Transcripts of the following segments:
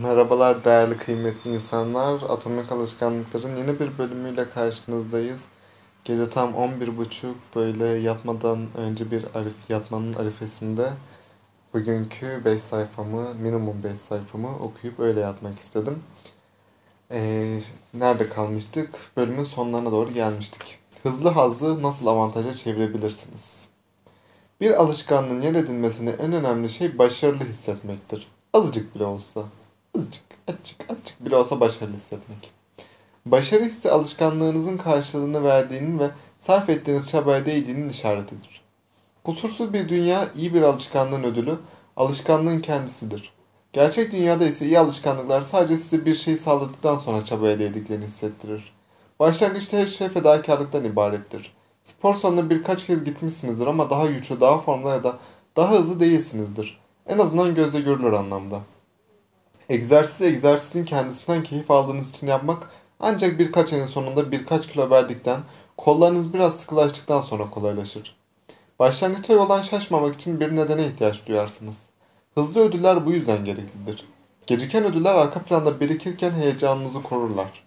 Merhabalar değerli kıymetli insanlar. Atomik Alışkanlıkların yeni bir bölümüyle karşınızdayız. Gece tam 11.30 böyle yatmadan önce bir arif, yatmanın arifesinde bugünkü 5 sayfamı, minimum 5 sayfamı okuyup öyle yatmak istedim. Ee, nerede kalmıştık? Bölümün sonlarına doğru gelmiştik. Hızlı hazı nasıl avantaja çevirebilirsiniz? Bir alışkanlığın yer edinmesine en önemli şey başarılı hissetmektir. Azıcık bile olsa. Azıcık, azıcık, azıcık bile olsa başarılı hissetmek. Başarı hissi alışkanlığınızın karşılığını verdiğinin ve sarf ettiğiniz çabaya değdiğinin işaretidir. Kusursuz bir dünya iyi bir alışkanlığın ödülü, alışkanlığın kendisidir. Gerçek dünyada ise iyi alışkanlıklar sadece size bir şey sağladıktan sonra çabaya değdiklerini hissettirir. Başlangıçta her şey fedakarlıktan ibarettir. Spor salonuna birkaç kez gitmişsinizdir ama daha güçlü, daha formda ya da daha hızlı değilsinizdir. En azından gözle görülür anlamda. Egzersiz egzersizin kendisinden keyif aldığınız için yapmak ancak birkaç ayın sonunda birkaç kilo verdikten, kollarınız biraz sıkılaştıktan sonra kolaylaşır. Başlangıçta yoldan şaşmamak için bir nedene ihtiyaç duyarsınız. Hızlı ödüller bu yüzden gereklidir. Geciken ödüller arka planda birikirken heyecanınızı korurlar.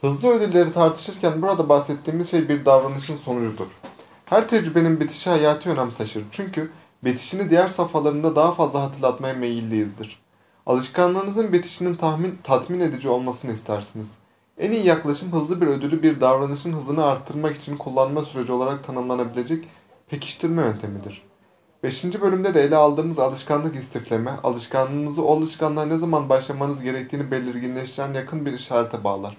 Hızlı ödülleri tartışırken burada bahsettiğimiz şey bir davranışın sonucudur. Her tecrübenin bitişi hayati önem taşır. Çünkü bitişini diğer safhalarında daha fazla hatırlatmaya meyilliyizdir. Alışkanlığınızın bitişinin tahmin, tatmin edici olmasını istersiniz. En iyi yaklaşım hızlı bir ödülü bir davranışın hızını arttırmak için kullanma süreci olarak tanımlanabilecek pekiştirme yöntemidir. 5. bölümde de ele aldığımız alışkanlık istifleme, alışkanlığınızı o alışkanlığa ne zaman başlamanız gerektiğini belirginleştiren yakın bir işarete bağlar.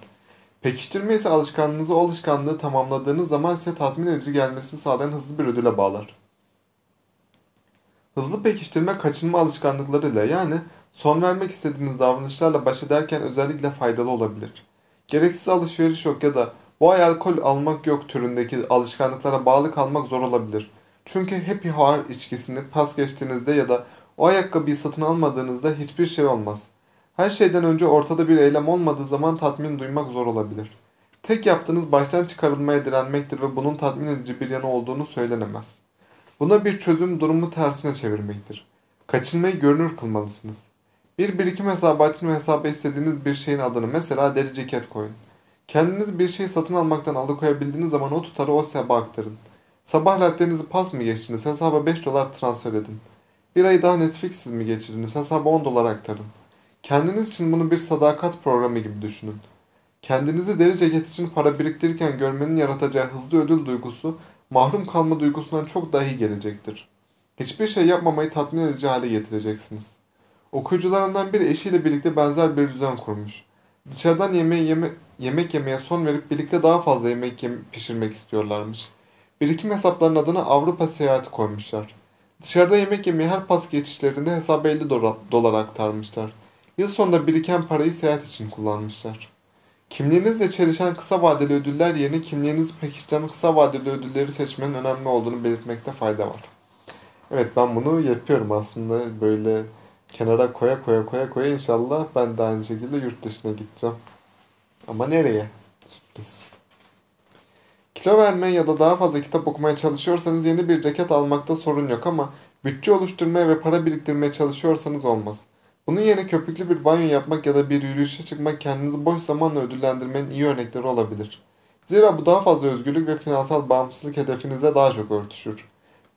Pekiştirme ise alışkanlığınızı o alışkanlığı tamamladığınız zaman size tatmin edici gelmesini sağlayan hızlı bir ödüle bağlar. Hızlı pekiştirme kaçınma alışkanlıklarıyla yani son vermek istediğiniz davranışlarla baş ederken özellikle faydalı olabilir. Gereksiz alışveriş yok ya da bu ay alkol almak yok türündeki alışkanlıklara bağlı kalmak zor olabilir. Çünkü happy hour içkisini pas geçtiğinizde ya da o ayakkabıyı satın almadığınızda hiçbir şey olmaz. Her şeyden önce ortada bir eylem olmadığı zaman tatmin duymak zor olabilir. Tek yaptığınız baştan çıkarılmaya direnmektir ve bunun tatmin edici bir yanı olduğunu söylenemez. Buna bir çözüm durumu tersine çevirmektir. Kaçınmayı görünür kılmalısınız. Bir birikim hesabı açma hesabı istediğiniz bir şeyin adını mesela deri ceket koyun. Kendiniz bir şey satın almaktan alıkoyabildiğiniz zaman o tutarı o hesaba aktarın. Sabah latlerinizi pas mı geçtiniz hesaba 5 dolar transfer edin. Bir ay daha Netflix'siz mi geçirdiniz hesaba 10 dolar aktarın. Kendiniz için bunu bir sadakat programı gibi düşünün. Kendinizi deri ceket için para biriktirirken görmenin yaratacağı hızlı ödül duygusu mahrum kalma duygusundan çok daha iyi gelecektir. Hiçbir şey yapmamayı tatmin edici hale getireceksiniz. Okuyucularından biri eşiyle birlikte benzer bir düzen kurmuş. Dışarıdan yemeği yeme yemek yemeye son verip birlikte daha fazla yemek yem pişirmek istiyorlarmış. Birikim hesaplarının adına Avrupa seyahati koymuşlar. Dışarıda yemek yemeye her pas geçişlerinde hesaba 50 dolar aktarmışlar. Yıl sonunda biriken parayı seyahat için kullanmışlar. Kimliğinizle çelişen kısa vadeli ödüller yerine kimliğinizi pekiştiren kısa vadeli ödülleri seçmenin önemli olduğunu belirtmekte fayda var. Evet ben bunu yapıyorum aslında böyle kenara koya koya koya koya inşallah ben de aynı şekilde yurt dışına gideceğim. Ama nereye? Sürpriz. Kilo vermeye ya da daha fazla kitap okumaya çalışıyorsanız yeni bir ceket almakta sorun yok ama bütçe oluşturmaya ve para biriktirmeye çalışıyorsanız olmaz. Bunun yerine köpüklü bir banyo yapmak ya da bir yürüyüşe çıkmak kendinizi boş zamanla ödüllendirmenin iyi örnekleri olabilir. Zira bu daha fazla özgürlük ve finansal bağımsızlık hedefinize daha çok örtüşür.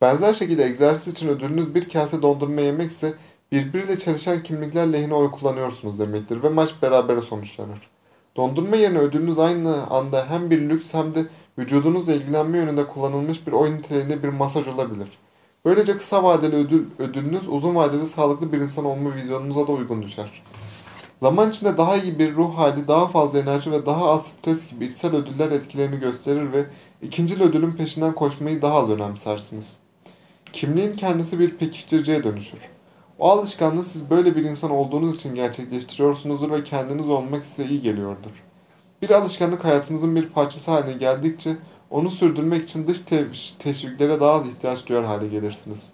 Benzer şekilde egzersiz için ödülünüz bir kase dondurma yemek ise birbiriyle çalışan kimlikler lehine oy kullanıyorsunuz demektir ve maç berabere sonuçlanır. Dondurma yerine ödülünüz aynı anda hem bir lüks hem de vücudunuzla ilgilenme yönünde kullanılmış bir oy niteliğinde bir masaj olabilir. Böylece kısa vadeli ödül, ödülünüz uzun vadede sağlıklı bir insan olma vizyonunuza da uygun düşer. Zaman içinde daha iyi bir ruh hali, daha fazla enerji ve daha az stres gibi içsel ödüller etkilerini gösterir ve ikinci ödülün peşinden koşmayı daha az önemsersiniz. Kimliğin kendisi bir pekiştiriciye dönüşür. O alışkanlığı siz böyle bir insan olduğunuz için gerçekleştiriyorsunuzdur ve kendiniz olmak size iyi geliyordur. Bir alışkanlık hayatınızın bir parçası haline geldikçe onu sürdürmek için dış teşviklere daha az ihtiyaç duyar hale gelirsiniz.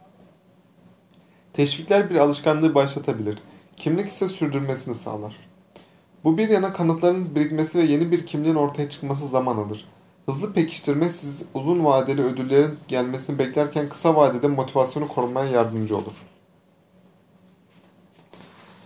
Teşvikler bir alışkanlığı başlatabilir. Kimlik ise sürdürmesini sağlar. Bu bir yana kanıtların birikmesi ve yeni bir kimliğin ortaya çıkması zaman alır. Hızlı pekiştirme siz uzun vadeli ödüllerin gelmesini beklerken kısa vadede motivasyonu korumaya yardımcı olur.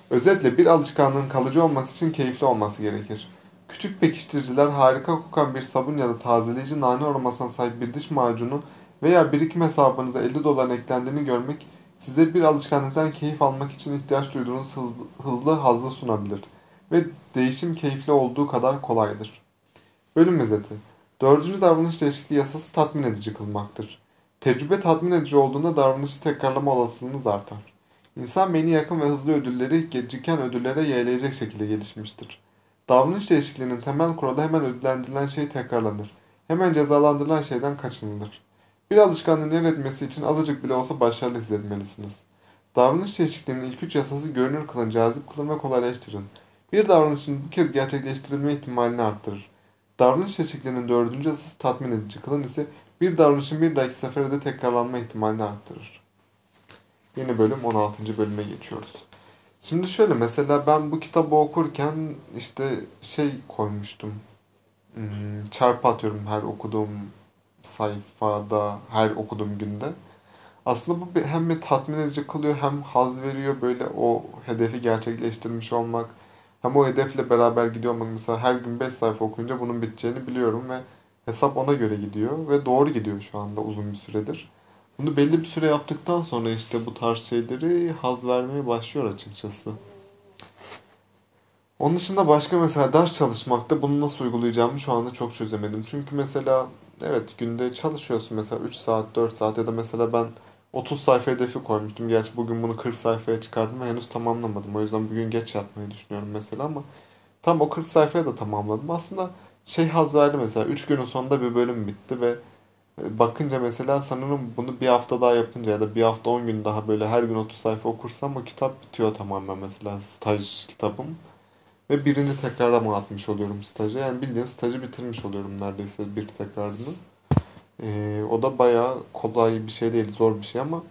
Özetle bir alışkanlığın kalıcı olması için keyifli olması gerekir. Küçük pekiştiriciler harika kokan bir sabun ya da tazeleyici nane aromasına sahip bir diş macunu veya birikim hesabınıza 50 doların eklendiğini görmek size bir alışkanlıktan keyif almak için ihtiyaç duyduğunuz hızlı, hızlı hazlı sunabilir ve değişim keyifli olduğu kadar kolaydır. Bölüm özeti. Dördüncü davranış değişikliği yasası tatmin edici kılmaktır. Tecrübe tatmin edici olduğunda davranışı tekrarlama olasılığınız artar. İnsan beyni yakın ve hızlı ödülleri geciken ödüllere yeğleyecek şekilde gelişmiştir. Davranış değişikliğinin temel kuralı hemen ödüllendirilen şey tekrarlanır. Hemen cezalandırılan şeyden kaçınılır. Bir alışkanlığın yer etmesi için azıcık bile olsa başarılı hissetmelisiniz. Davranış değişikliğinin ilk üç yasası görünür kılın, cazip kılın ve kolaylaştırın. Bir davranışın bu kez gerçekleştirilme ihtimalini arttırır. Davranış değişikliğinin dördüncü yasası tatmin edici kılın ise bir davranışın bir dahaki sefere de tekrarlanma ihtimalini arttırır. Yeni bölüm 16. bölüme geçiyoruz. Şimdi şöyle mesela ben bu kitabı okurken işte şey koymuştum. Hmm, çarpı atıyorum her okuduğum sayfada, her okuduğum günde. Aslında bu hem bir tatmin edici kılıyor hem haz veriyor böyle o hedefi gerçekleştirmiş olmak. Hem o hedefle beraber gidiyor olmak. Mesela her gün 5 sayfa okuyunca bunun biteceğini biliyorum ve hesap ona göre gidiyor ve doğru gidiyor şu anda uzun bir süredir. Bunu belli bir süre yaptıktan sonra işte bu tarz şeyleri haz vermeye başlıyor açıkçası. Onun dışında başka mesela ders çalışmakta bunu nasıl uygulayacağımı şu anda çok çözemedim. Çünkü mesela evet günde çalışıyorsun mesela 3 saat 4 saat ya da mesela ben 30 sayfa hedefi koymuştum. Gerçi bugün bunu 40 sayfaya çıkardım ve henüz tamamlamadım. O yüzden bugün geç yatmayı düşünüyorum mesela ama tam o 40 sayfaya da tamamladım. Aslında şey haz verdi mesela 3 günün sonunda bir bölüm bitti ve bakınca mesela sanırım bunu bir hafta daha yapınca ya da bir hafta 10 gün daha böyle her gün 30 sayfa okursam o kitap bitiyor tamamen mesela staj kitabım. Ve birinci tekrarıma atmış oluyorum stajı. Yani bildiğin stajı bitirmiş oluyorum neredeyse bir tekrarını. Ee, o da bayağı kolay bir şey değil, zor bir şey ama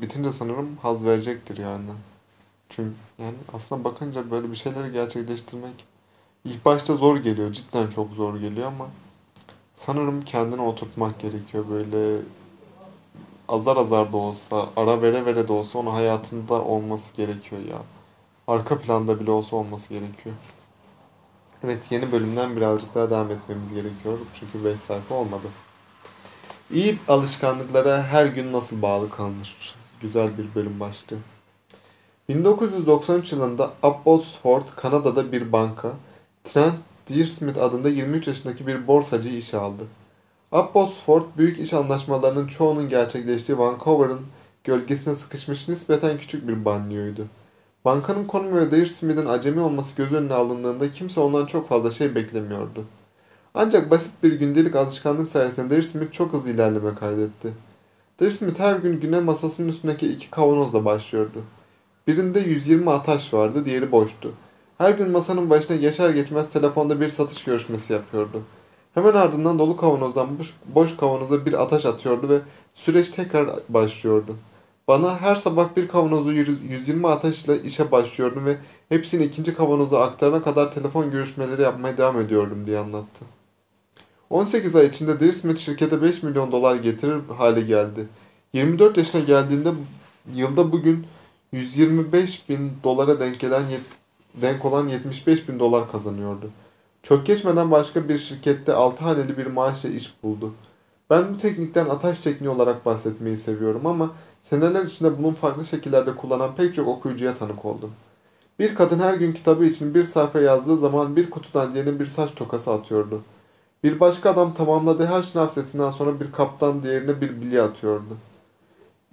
bitince sanırım haz verecektir yani. Çünkü yani aslında bakınca böyle bir şeyleri gerçekleştirmek ilk başta zor geliyor. Cidden çok zor geliyor ama sanırım kendine oturtmak gerekiyor. Böyle azar azar da olsa, ara vere vere de olsa onu hayatında olması gerekiyor ya. Arka planda bile olsa olması gerekiyor. Evet yeni bölümden birazcık daha devam etmemiz gerekiyor. Çünkü 5 sayfa olmadı. İyi alışkanlıklara her gün nasıl bağlı kalınır? Güzel bir bölüm başlığı. 1993 yılında Abbotsford, Kanada'da bir banka, Trent Dearsmith adında 23 yaşındaki bir borsacı işe aldı. Abbotsford, büyük iş anlaşmalarının çoğunun gerçekleştiği Vancouver'ın gölgesine sıkışmış nispeten küçük bir banliyöydü. Bankanın konumu ve Dearsmith'in acemi olması göz önüne alındığında kimse ondan çok fazla şey beklemiyordu. Ancak basit bir gündelik alışkanlık sayesinde Dearsmith çok hızlı ilerleme kaydetti. Dearsmith her gün güne masasının üstündeki iki kavanozla başlıyordu. Birinde 120 ataş vardı, diğeri boştu. Her gün masanın başına geçer geçmez telefonda bir satış görüşmesi yapıyordu. Hemen ardından dolu kavanozdan boş, boş kavanoza bir ataş atıyordu ve süreç tekrar başlıyordu. Bana her sabah bir kavanozu 120 ataşla işe başlıyordum ve hepsini ikinci kavanoza aktarana kadar telefon görüşmeleri yapmaya devam ediyordum diye anlattı. 18 ay içinde Dearsmith şirkete 5 milyon dolar getirir hale geldi. 24 yaşına geldiğinde yılda bugün 125 bin dolara denk, gelen, denk olan 75 bin dolar kazanıyordu. Çok geçmeden başka bir şirkette 6 haneli bir maaşla iş buldu. Ben bu teknikten ataş tekniği olarak bahsetmeyi seviyorum ama seneler içinde bunun farklı şekillerde kullanan pek çok okuyucuya tanık oldum. Bir kadın her gün kitabı için bir sayfa yazdığı zaman bir kutudan diğerine bir saç tokası atıyordu. Bir başka adam tamamladığı her şınav setinden sonra bir kaptan diğerine bir bilye atıyordu.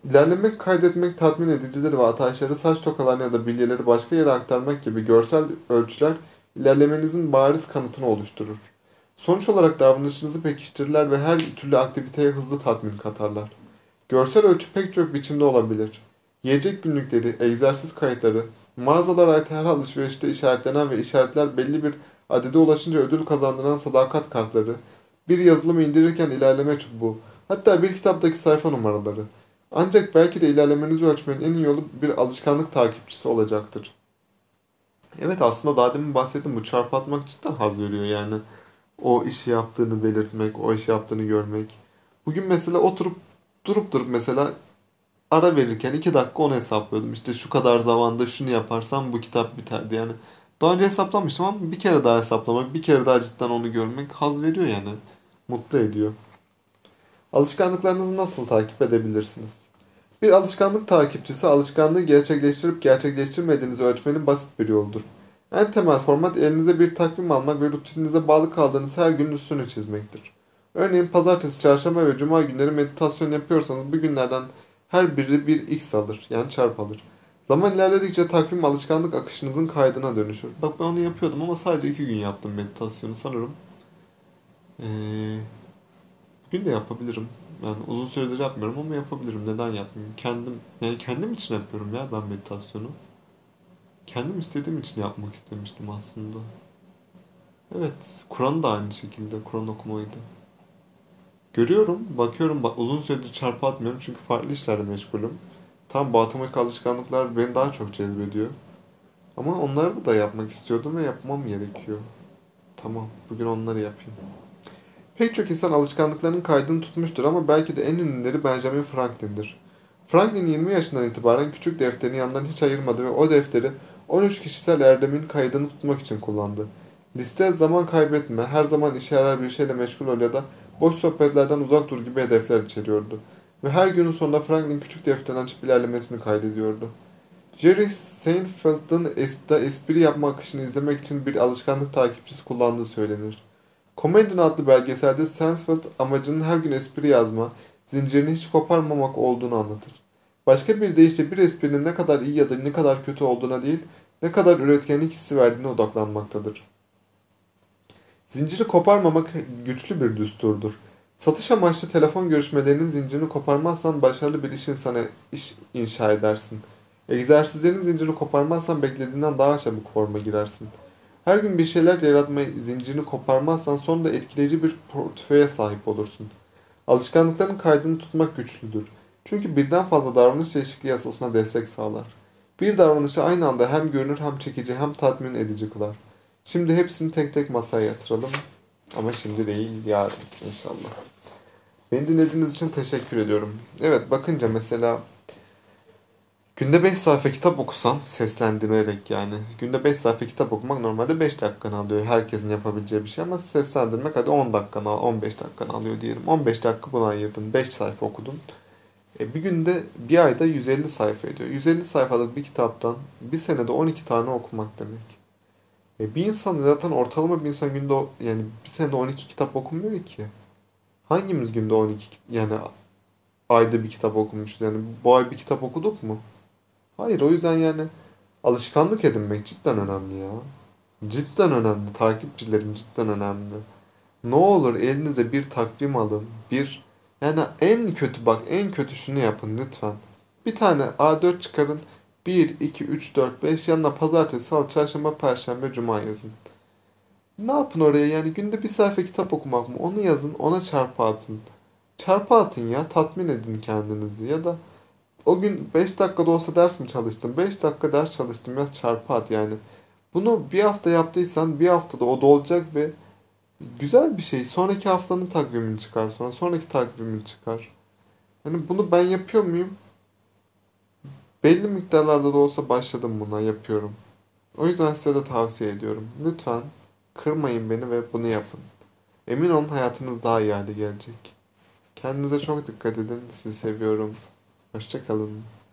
İlerlemek, kaydetmek tatmin edicidir ve ataşları saç tokalarını ya da bilyeleri başka yere aktarmak gibi görsel ölçüler ilerlemenizin bariz kanıtını oluşturur. Sonuç olarak davranışınızı pekiştirirler ve her türlü aktiviteye hızlı tatmin katarlar. Görsel ölçü pek çok biçimde olabilir. Yiyecek günlükleri, egzersiz kayıtları, mağazalara ait her alışverişte işaretlenen ve işaretler belli bir adede ulaşınca ödül kazandıran sadakat kartları, bir yazılımı indirirken ilerleme çubuğu, hatta bir kitaptaki sayfa numaraları. Ancak belki de ilerlemenizi ölçmenin en iyi yolu bir alışkanlık takipçisi olacaktır. Evet aslında daha demin bahsettim bu çarpı atmak cidden haz veriyor yani. O işi yaptığını belirtmek, o işi yaptığını görmek. Bugün mesela oturup durup durup mesela ara verirken 2 dakika onu hesaplıyordum. İşte şu kadar zamanda şunu yaparsam bu kitap biterdi yani. Daha önce hesaplamıştım ama bir kere daha hesaplamak, bir kere daha cidden onu görmek haz veriyor yani. Mutlu ediyor. Alışkanlıklarınızı nasıl takip edebilirsiniz? Bir alışkanlık takipçisi alışkanlığı gerçekleştirip gerçekleştirmediğinizi ölçmenin basit bir yoludur. En temel format elinize bir takvim almak ve rutininize bağlı kaldığınız her günün üstünü çizmektir. Örneğin pazartesi, çarşamba ve cuma günleri meditasyon yapıyorsanız bu günlerden her biri bir x alır yani çarp alır. Zaman ilerledikçe takvim alışkanlık akışınızın kaydına dönüşür. Bak ben onu yapıyordum ama sadece iki gün yaptım meditasyonu sanırım. Ee, bugün de yapabilirim. Yani uzun süredir yapmıyorum ama yapabilirim. Neden yapmayayım? Kendim, yani kendim için yapıyorum ya ben meditasyonu. Kendim istediğim için yapmak istemiştim aslında. Evet, Kur'an da aynı şekilde. Kur'an okumaydı. Görüyorum, bakıyorum, bak, uzun süredir çarpı atmıyorum çünkü farklı işlerle meşgulüm. Tam bu atamatik alışkanlıklar beni daha çok cezbediyor. Ama onları da yapmak istiyordum ve yapmam gerekiyor. Tamam, bugün onları yapayım. Pek çok insan alışkanlıklarının kaydını tutmuştur ama belki de en ünlüleri Benjamin Franklin'dir. Franklin 20 yaşından itibaren küçük defterini yanından hiç ayırmadı ve o defteri 13 kişisel erdemin kaydını tutmak için kullandı. Liste zaman kaybetme, her zaman işe yarar bir şeyle meşgul ol ya da boş sohbetlerden uzak dur gibi hedefler içeriyordu. Ve her günün sonunda Franklin küçük defterini açıp ilerlemesini kaydediyordu. Jerry Seinfeld'ın espri yapma akışını izlemek için bir alışkanlık takipçisi kullandığı söylenir. Comedian adlı belgeselde Seinfeld amacının her gün espri yazma, zincirini hiç koparmamak olduğunu anlatır. Başka bir deyişle bir esprinin ne kadar iyi ya da ne kadar kötü olduğuna değil, ne kadar üretkenlik hissi verdiğine odaklanmaktadır. Zinciri koparmamak güçlü bir düsturdur. Satış amaçlı telefon görüşmelerinin zincirini koparmazsan başarılı bir iş insanı iş inşa edersin. Egzersizlerin zincirini koparmazsan beklediğinden daha çabuk forma girersin. Her gün bir şeyler yaratma zincirini koparmazsan sonunda etkileyici bir portföye sahip olursun. Alışkanlıkların kaydını tutmak güçlüdür. Çünkü birden fazla davranış değişikliği yasasına destek sağlar. Bir davranışı aynı anda hem görünür hem çekici hem tatmin edici kılar. Şimdi hepsini tek tek masaya yatıralım. Ama şimdi değil yarın inşallah. Beni dinlediğiniz için teşekkür ediyorum. Evet bakınca mesela günde 5 sayfa kitap okusan seslendirerek yani. Günde 5 sayfa kitap okumak normalde 5 dakikanı alıyor. Herkesin yapabileceği bir şey ama seslendirmek hadi 10 dakikanı 15 dakikanı alıyor diyelim. 15 dakika buna ayırdın. 5 sayfa okudun. E, bir günde bir ayda 150 sayfa ediyor. 150 sayfalık bir kitaptan bir senede 12 tane okumak demek. E, bir insan zaten ortalama bir insan günde yani bir senede 12 kitap okumuyor ki. Hangimiz günde 12 yani ayda bir kitap okumuşuz? Yani bu ay bir kitap okuduk mu? Hayır o yüzden yani alışkanlık edinmek cidden önemli ya. Cidden önemli. Takipçilerim cidden önemli. Ne olur elinize bir takvim alın. Bir yani en kötü bak en kötü şunu yapın lütfen. Bir tane A4 çıkarın. 1, 2, 3, 4, 5 yanına pazartesi, salı, çarşamba, perşembe, cuma yazın. Ne yapın oraya yani günde bir sayfa kitap okumak mı? Onu yazın ona çarpı atın. Çarpı atın ya tatmin edin kendinizi ya da o gün 5 dakikada olsa ders mi çalıştım? 5 dakika ders çalıştım yaz çarpı at yani. Bunu bir hafta yaptıysan bir haftada o da olacak ve güzel bir şey. Sonraki haftanın takvimini çıkar sonra. Sonraki takvimini çıkar. Yani bunu ben yapıyor muyum? Belli miktarlarda da olsa başladım buna yapıyorum. O yüzden size de tavsiye ediyorum. Lütfen kırmayın beni ve bunu yapın. Emin olun hayatınız daha iyi hale gelecek. Kendinize çok dikkat edin. Sizi seviyorum. Hoşçakalın.